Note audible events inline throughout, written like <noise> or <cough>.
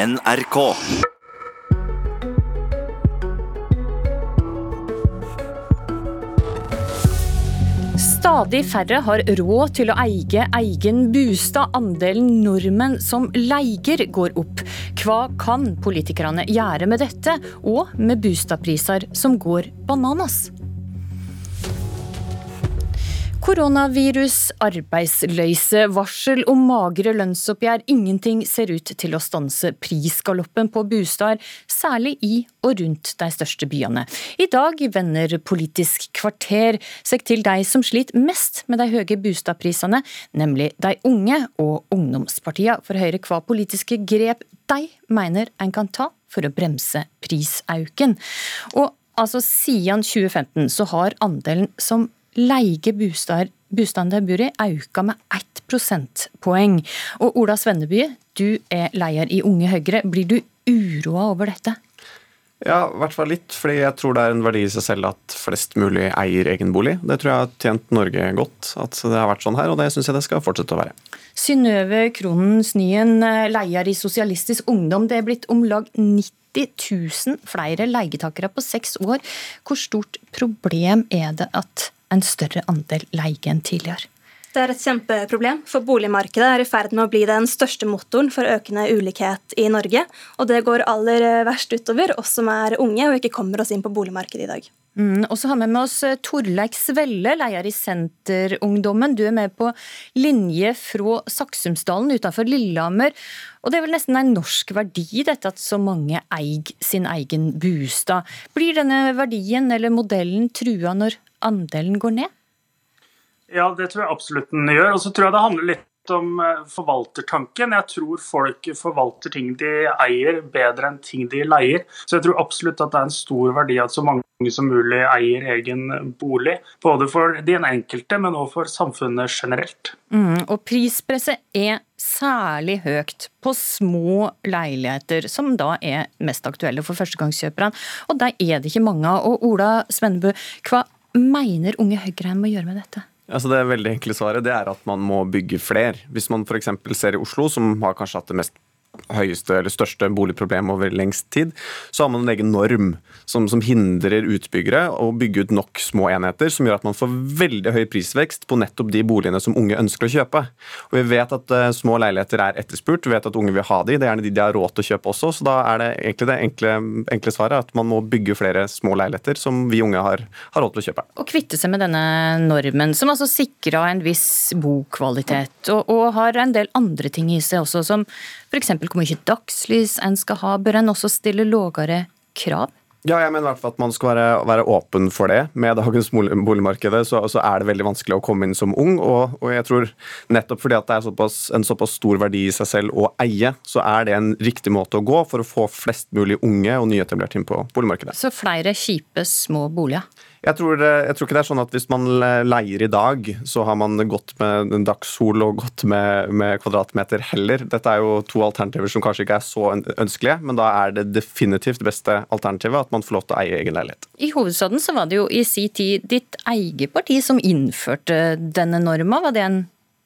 NRK. Stadig færre har råd til å eie egen bostad. Andelen nordmenn som leier går opp. Hva kan politikerne gjøre med dette, og med bostadpriser som går bananas? Koronavirus, arbeidsløse, varsel om magre lønnsoppgjør. Ingenting ser ut til å stanse prisgaloppen på bosteder, særlig i og rundt de største byene. I dag vender Politisk kvarter seg til de som sliter mest med de høye bostadprisene, nemlig de unge og ungdomspartiene, for å høre hva politiske grep de mener en kan ta for å bremse prisauken. Og altså siden 2015 så har andelen som leie bostaden de bor i, auka med ett prosentpoeng. Og Ola Svenneby, du er leder i Unge Høyre. Blir du uroa over dette? Ja, i hvert fall litt, fordi jeg tror det er en verdi i seg selv at flest mulig eier egen bolig. Det tror jeg har tjent Norge godt, at det har vært sånn her, og det syns jeg det skal fortsette å være. Synnøve Kronen Snyen, leder i Sosialistisk Ungdom. Det er blitt om lag 90 000 flere leietakere på seks år. Hvor stort problem er det at en større andel leie enn tidligere. Det er et kjempeproblem, for boligmarkedet er i ferd med å bli den største motoren for økende ulikhet i Norge. Og det går aller verst utover oss som er unge og ikke kommer oss inn på boligmarkedet i dag. Mm, og så har vi med oss eh, Torleik Svelle, leder i Senterungdommen. Du er med på linje fra Saksumsdalen utenfor Lillehammer. Og det er vel nesten en norsk verdi dette at så mange eier sin egen bostad. Blir denne verdien eller modellen trua når andelen går ned? Ja, det tror jeg absolutt den gjør. Og så tror jeg det handler litt om eh, forvaltertanken. Jeg tror folk forvalter ting de eier, bedre enn ting de leier. Så jeg tror absolutt at det er en stor verdi at så mange som mulig eier egen bolig. Både for den enkelte, men også for samfunnet generelt. Mm, og prispresset er særlig høyt på små leiligheter, som da er mest aktuelle for førstegangskjøperne. Og der er det ikke mange av. Og Ola Svennebu, hva mener Unge Høyre må gjøre med dette? Altså det veldig enkle svaret det er at man må bygge fler. Hvis man f.eks. ser i Oslo, som har kanskje hatt det mest høyeste eller største boligproblem over lengst tid, så har man en egen norm som, som, hindrer utbyggere å bygge ut nok små enheter, som gjør at man får veldig høy prisvekst på nettopp de boligene som unge ønsker å kjøpe. Og Vi vet at uh, små leiligheter er etterspurt, vi vet at unge vil ha de, det er gjerne de de har råd til å kjøpe også, så da er det egentlig det enkle, enkle svaret at man må bygge flere små leiligheter som vi unge har, har råd til å kjøpe. Å kvitte seg med denne normen, som altså sikrer en viss bokvalitet, og, og har en del andre ting i seg også, som f.eks. hvor mye dagslys en skal ha. Bør en også stille lavere krav? Ja, jeg mener i hvert fall at man skal være, være åpen for det. Med dagens boligmarkedet så, så, er det veldig vanskelig å komme inn som ung. Og, og jeg tror nettopp fordi at det er såpass, en såpass stor verdi i seg selv å eie, så er det en riktig måte å gå for å få flest mulig unge og nyetablerte inn på boligmarkedet. Så flere kjipe små boliger? Jeg tror, jeg tror, ikke det er sånn at hvis man leier i dag, så har man gått med en dagssol og gått med, med, kvadratmeter heller. Dette er jo to alternativer som kanskje ikke er så ønskelige, men da er det definitivt beste alternativet at man får lov til å eie egen leilighet. I hovedstaden så var det jo i si tid ditt eget parti som innførte denne norma. Var det en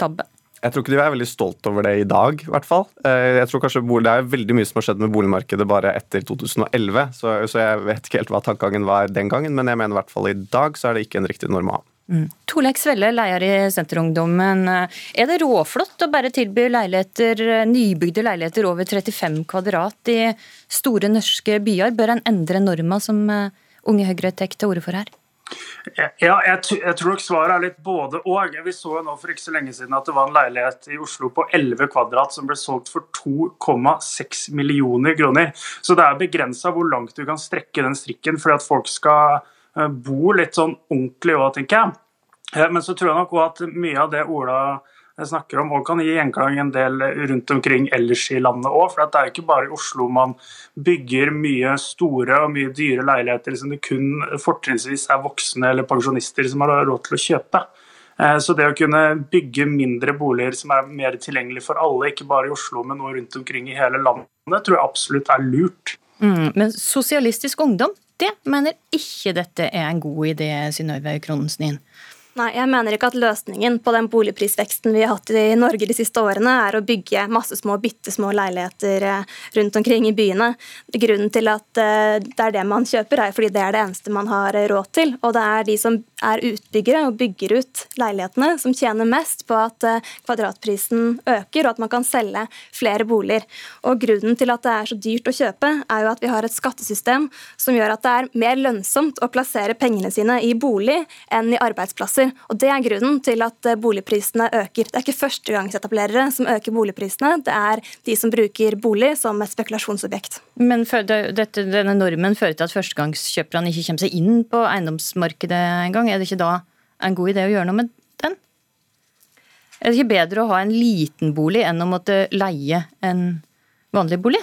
tabbe? Jeg tror ikke de er veldig stolt over det i dag, i hvert fall. Eh, jeg tror kanskje Det er veldig mye som har skjedd med boligmarkedet bare etter 2011, så, så jeg vet ikke helt hva tankegangen var den gangen, men jeg mener i hvert fall i dag så er det ikke en riktig norm å ha. Mm. Torleik Svelle, leder i Senterungdommen. Er det råflott å bare tilby leiligheter, nybygde leiligheter over 35 kvadrat i store norske byer? Bør en endre norma som eh, Unge Høyre tar til orde for her? Ja, jeg, jeg, tror nok svaret er litt både og. Vi så nå for ikke så lenge siden at det var en leilighet i Oslo på 11 kvadrat som ble solgt for 2,6 millioner kroner. Så det er begrensa hvor langt du kan strekke den strikken for at folk skal eh, bo litt sånn ordentlig òg, tenker jeg. Eh, men så tror jeg nok òg at mye av det Ola snakker om, kan gi gjenklang en del rundt omkring ellers i landet òg. For det er jo ikke bare i Oslo man bygger mye store og mye dyre leiligheter som det kun fortrinnsvis er voksne eller pensjonister som har råd til å kjøpe. Eh, så det å kunne bygge mindre boliger som er mer tilgjengelig for alle, ikke bare i Oslo, men nå rundt omkring i hele landet, tror jeg absolutt er lurt. Mm, men Sosialistisk Ungdom mener ikke dette er en god idé, Synnøve Kronensen. Nei, jeg mener ikke at løsningen på den boligprisveksten vi har hatt i Norge de siste årene, er å bygge masse små, bitte små leiligheter eh, rundt omkring i byene. Grunnen til at eh, det er det man kjøper, er fordi det er det eneste man har råd til. Og det er de som er utbyggere og bygger ut leilighetene, som tjener mest på at eh, kvadratprisen øker, og at man kan selge flere boliger. Og Grunnen til at det er så dyrt å kjøpe, er jo at vi har et skattesystem som gjør at det er mer lønnsomt å plassere pengene sine i bolig enn i arbeidsplasser Og Det er grunnen til at eh, boligprisene øker. Det er ikke førstegangsetablerere som øker boligprisene, det er de som bruker bolig som et spekulasjonsobjekt. Men dette, denne normen fører til at førstegangskjøperne ikke kommer seg inn på eiendomsmarkedet engang. Er det ikke da en god idé å gjøre noe med den? Er det ikke bedre å ha en liten bolig enn å måtte leie en vanlig bolig?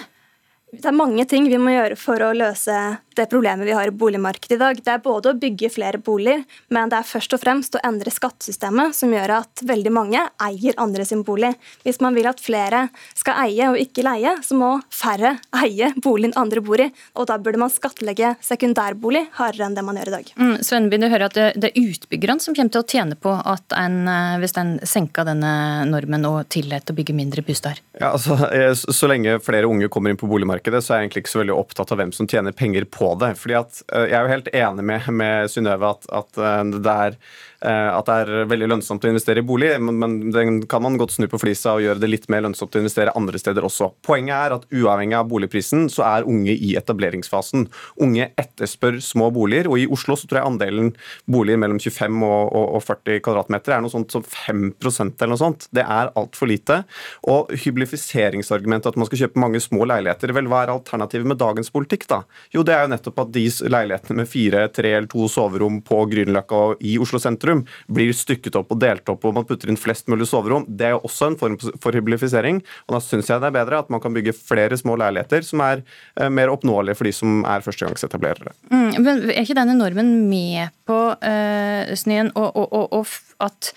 Det er mange ting vi må gjøre for å løse det problemet vi har i boligmarkedet i dag. Det er både å bygge flere boliger, men det er først og fremst å endre skattesystemet, som gjør at veldig mange eier andre sin bolig. Hvis man vil at flere skal eie og ikke leie, så må færre eie boligen andre bor i. Og da burde man skattlegge sekundærbolig hardere enn det man gjør i dag. Mm, Svenby, du hører at det, er utbyggerne som kommer til å tjene på at en, eh, hvis en senker denne normen og tillater å bygge mindre bosteder? Ja, altså, så lenge flere unge kommer inn på boligmarkedet, så er jeg egentlig ikke så veldig opptatt av hvem som tjener penger på på det. fordi at eh, Jeg er jo helt enig med, med Synnøve at, at, eh, det er at det er veldig lønnsomt å investere i bolig, men den kan man godt snu på flisa og gjøre det litt mer lønnsomt å investere andre steder også. Poenget er at uavhengig av boligprisen, så er unge i etableringsfasen. Unge etterspør små boliger, og i Oslo så tror jeg andelen boliger mellom 25 og, og, og 40 kvadratmeter er noe sånt som 5% eller noe sånt. Det er altfor lite. Og hyblifiseringsargumentet at man skal kjøpe mange små leiligheter, vel hva er alternativet med dagens politikk, da? Jo, det er jo nettopp at de leilighetene med fire, tre eller to soverom på Grünerløkka i Oslo sentrum sentrum blir stykket opp og delt opp, og man putter inn flest mulig soverom. Det er jo også en form for hyblifisering. Og da syns jeg det er bedre at man kan bygge flere små leiligheter som er eh, mer oppnåelige for de som er førstegangsetablerere. Mm, men er ikke denne normen med på eh, snøen, og, og, og, og at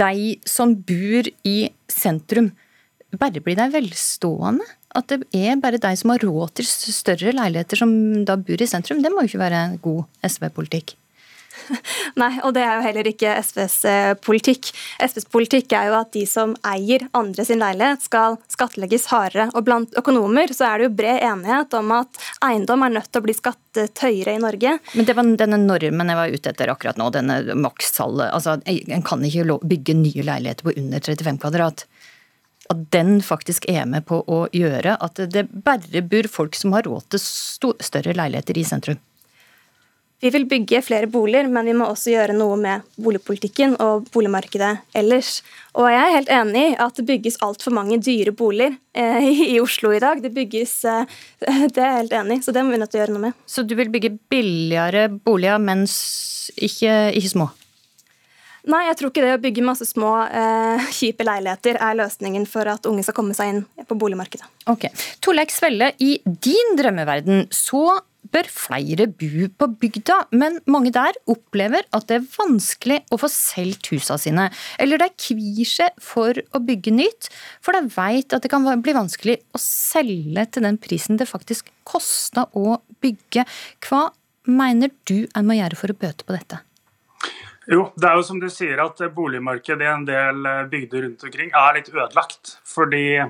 de som bor i sentrum, bare blir de velstående? At det er bare de som har råd til større leiligheter som da bor i sentrum, det må jo ikke være god SV-politikk? <laughs> Nei, og det er jo heller ikke SVs eh, politikk. SVs politikk er jo at de som eier andre sin leilighet, skal skattlegges hardere. Og blant økonomer så er det jo bred enighet om at eiendom er nødt til å bli skattet høyere i Norge. Men det var denne normen jeg var ute etter akkurat nå, denne makstallet. Altså, en kan ikke bygge nye leiligheter på under 35 kvadrat at den faktisk er med på å gjøre at det bare bor folk som har råd til større leiligheter i sentrum. Vi vil bygge flere boliger, men vi må også gjøre noe med boligpolitikken og boligmarkedet ellers. Og jeg er helt enig i at det bygges altfor mange dyre boliger eh, i Oslo i dag. Det bygges eh, <laughs> Det er jeg helt enig i, så det må vi nødt til å gjøre noe med. Så du vil bygge billigere boliger, mens ikke, ikke små? Nei, jeg tror ikke det å bygge masse små, eh, <laughs> kjipe leiligheter er løsningen for at unge skal komme seg inn på boligmarkedet. Ok. Torleik Svelle, i din drømmeverden så bør flere bo på bygda, men mange der opplever at det er vanskelig å få solgt husene sine. Eller de kvier seg for å bygge nytt, for de vet at det kan bli vanskelig å selge til den prisen det faktisk kosta å bygge. Hva mener du en må gjøre for å bøte på dette? Jo, det er jo som du sier at boligmarkedet i en del bygder rundt omkring er litt ødelagt. Fordi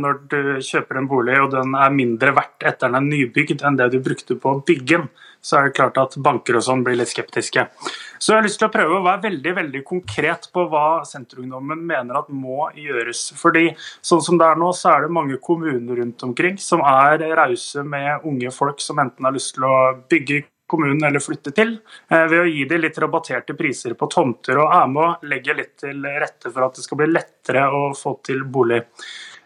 når du kjøper en bolig og den er mindre verdt etter den er nybygd enn det du brukte på å bygge den, så er det klart at banker og sånn blir litt skeptiske. Så jeg har lyst til å prøve å være veldig veldig konkret på hva Senterungdommen mener at må gjøres. Fordi sånn som det er nå, så er det mange kommuner rundt omkring som er rause med unge folk som enten har lyst til å bygge kommunen eller flytte til, eh, ved å gi dem litt rabatterte priser på tomter, og er med å legge litt til rette for at det skal bli lettere å få til bolig.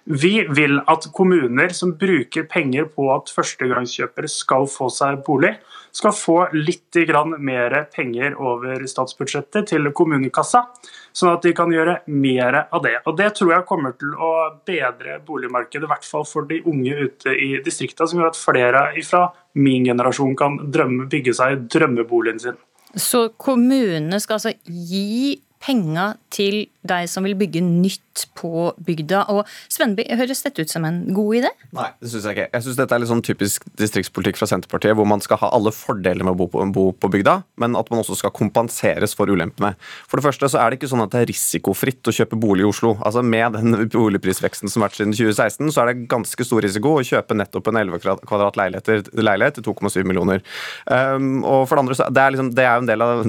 Vi vil at kommuner som bruker penger på at førstegangskjøpere skal få seg bolig, skal få litt mer penger over statsbudsjettet til kommunekassa, sånn at de kan gjøre mer av det. Og Det tror jeg kommer til å bedre boligmarkedet, i hvert fall for de unge ute i distriktene, som gjør at flere fra min generasjon kan drømme, bygge seg drømmeboligen sin. Så kommunene skal altså gi penger til de som vil bygge nytt på bygda. Og Svenby, høres dette ut som en god idé? Nei, det syns jeg ikke. Jeg synes Dette er litt sånn typisk distriktspolitikk fra Senterpartiet, hvor man skal ha alle fordeler med å bo på, bo på, bygda, men at man også skal kompenseres for ulempene. For det første så er det ikke sånn at det er risikofritt å kjøpe bolig i Oslo. Altså Med den boligprisveksten som har vært siden 2016, så er det ganske stor risiko å kjøpe nettopp en 11 kvadrat leilighet til 2,7 millioner. Um, og for det andre så det er, liksom, det er jo en del av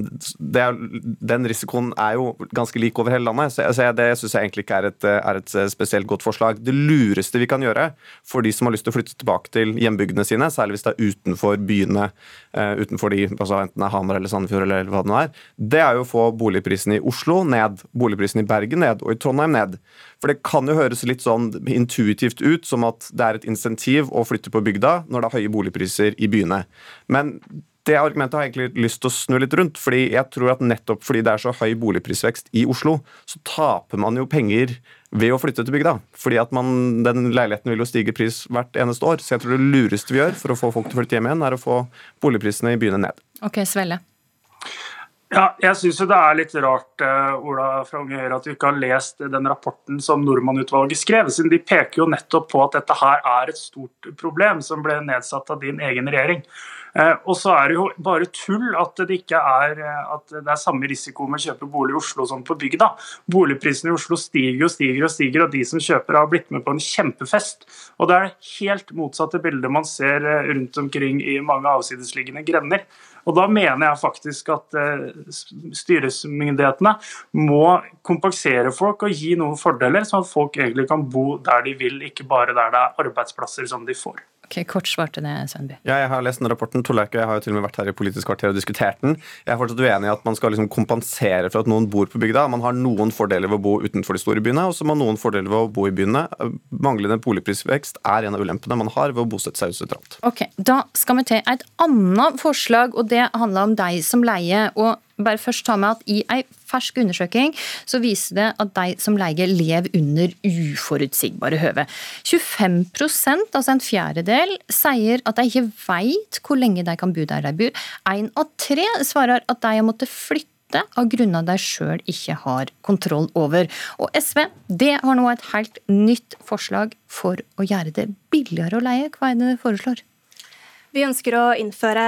er, Den risikoen er jo ganske lik over hele landet. så, så Det syns jeg egentlig ikke er et, er et, spesielt godt forslag. Det lureste vi kan gjøre for de som har lyst til å flytte tilbake til hjembygdene sine, særlig hvis det er utenfor byene, uh, utenfor de, altså enten det er Hamar eller Sandefjord eller hva det nå er, det er jo å få boligprisen i Oslo ned, boligprisen i Bergen ned og i Trondheim ned. For det kan jo høres litt sånn intuitivt ut som at det er et insentiv å flytte på bygda når det er høye boligpriser i byene. Men det argumentet har jeg egentlig lyst til å snu litt rundt. fordi jeg tror at Nettopp fordi det er så høy boligprisvekst i Oslo, så taper man jo penger ved å flytte til bygda. Fordi at man, den leiligheten vil jo stige pris hvert eneste år. Så jeg tror det lureste vi gjør for å få folk til å flytte hjem igjen, er å få boligprisene i byene ned. Ok, Svelle. Ja, jeg syns det er litt rart uh, Ola fra Unge Høyre, at du ikke har lest den rapporten som Nordmann-utvalget skrev. siden De peker jo nettopp på at dette her er et stort problem som ble nedsatt av din egen regjering. Uh, og så er det jo bare tull at det ikke er, uh, at det er samme risiko med å kjøpe bolig i Oslo som på bygda. Boligprisene i Oslo stiger og stiger og stiger, og de som kjøper har blitt med på en kjempefest. Og det er helt motsatte bilder man ser rundt omkring i mange avsidesliggende grender. Og Da mener jeg faktisk at eh, styresmyndighetene må kompensere folk og gi noen fordeler, sånn at folk egentlig kan bo der de vil, ikke bare der det er arbeidsplasser som de får. Ok, Kort svarte det, Svenby. Ja, jeg har lest den rapporten. Torleik jeg har jo til og med vært her i Politisk kvarter og diskutert den. Jeg er fortsatt uenig i at man skal liksom kompensere for at noen bor på bygda. Man har noen fordeler ved å bo utenfor de store byene, og så har man noen fordeler ved å bo i byene. Manglende boligprisvekst er en av ulempene man har ved å bosette seg usentralt. Ok, Da skal vi til et annet forslag, og det handler om deg som leier. og bare først ta med at I ei fersk undersøking så viser det at de som leier, lever under uforutsigbare høve. 25% altså en fjerdedel, sier at de ikke veit hvor lenge de kan bo der de bor. Én av tre svarer at de har måttet flytte av grunner de sjøl ikke har kontroll over. Og SV det har nå et helt nytt forslag for å gjøre det billigere å leie. Hva er det de foreslår? Vi ønsker å innføre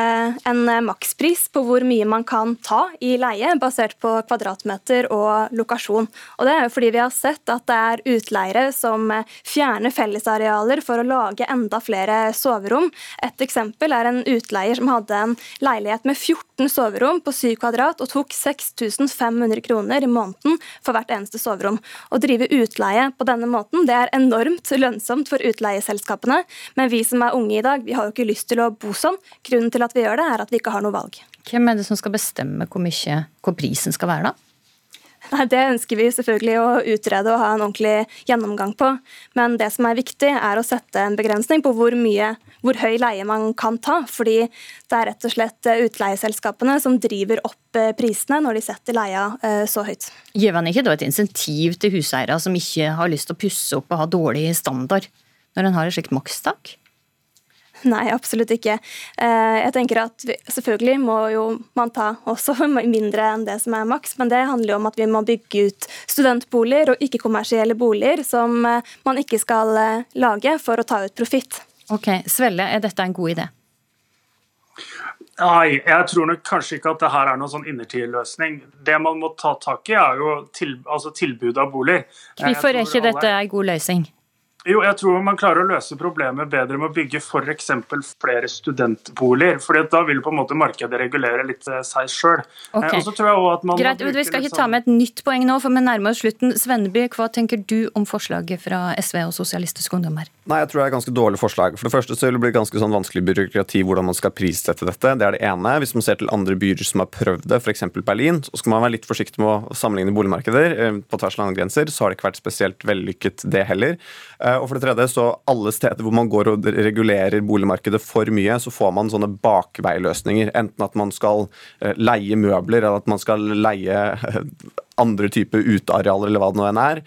en makspris på hvor mye man kan ta i leie, basert på kvadratmeter og lokasjon. Og Det er jo fordi vi har sett at det er utleiere som fjerner fellesarealer for å lage enda flere soverom. Et eksempel er en utleier som hadde en leilighet med 14 soverom på 7 kvadrat og tok 6500 kroner i måneden for hvert eneste soverom. Å drive utleie på denne måten det er enormt lønnsomt for utleieselskapene, men vi som er unge i dag, vi har jo ikke lyst til å bo sånn. Grunnen til at vi gjør det, er at vi ikke har noe valg. Hvem er det som skal bestemme hvor mye hvor prisen skal være, da? Nei, Det ønsker vi selvfølgelig å utrede og ha en ordentlig gjennomgang på. Men det som er viktig, er å sette en begrensning på hvor mye, hvor høy leie man kan ta. Fordi det er rett og slett utleieselskapene som driver opp eh, prisene når de setter leia eh, så høyt. Gir man ikke da et insentiv til huseiere som ikke har lyst til å pusse opp og ha dårlig standard, når en har et slikt makstak? <laughs> Nei, absolutt ikke. Eh, jeg tenker at vi, Selvfølgelig må jo man ta også <laughs> mindre enn det som er maks, men det handler jo om at vi må bygge ut studentboliger og ikke-kommersielle boliger som eh, man ikke skal eh, lage for å ta ut profitt. Ok, Svelle, er dette en god idé? Nei, jeg tror nok kanskje ikke at det her er noen sånn innertidløsning. Det man må ta tak i, er jo til, altså tilbudet av bolig. Hvorfor er ikke dette en god løsning? Jo, jeg tror man klarer å løse problemet bedre med å bygge f.eks. flere studentboliger. for da vil på en måte markedet regulere litt eh, seg sjøl. Eh, okay. Greit, Vi skal ikke ta med et nytt poeng nå, for vi nærmer oss slutten. Svenneby, hva tenker du om forslaget fra SV og Sosialistisk Ungdom her? Nei, jeg tror det er et ganske dårlig forslag. For det første så vil det bli ganske sånn vanskelig byråkrati hvordan man skal prissette dette. Det er det ene. Hvis man ser til andre byer som har prøvd det, f.eks. Berlin, så skal man være litt forsiktig med å sammenligne boligmarkeder eh, på tvers av landegrenser. Så har det ikke vært spesielt vellykket, det heller. Og for det tredje, så alle steder hvor man går og regulerer boligmarkedet for mye, så får man sånne bakveiløsninger. Enten at man skal eh, leie møbler, eller at man skal leie eh, andre typer utearealer, eller hva det nå enn er.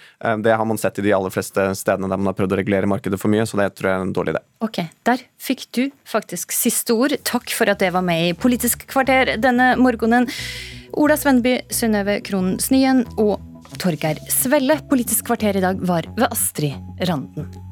Det har man sett i de aller fleste stedene der man har prøvd å regulere markedet for mye, så det tror jeg er en dårlig idé. Ok, Der fikk du faktisk siste ord. Takk for at det var med i Politisk kvarter denne morgenen. Ola Svenby, Synnøve Kronen Snyen og Torgeir Svelle. Politisk kvarter i dag var ved Astrid Randen.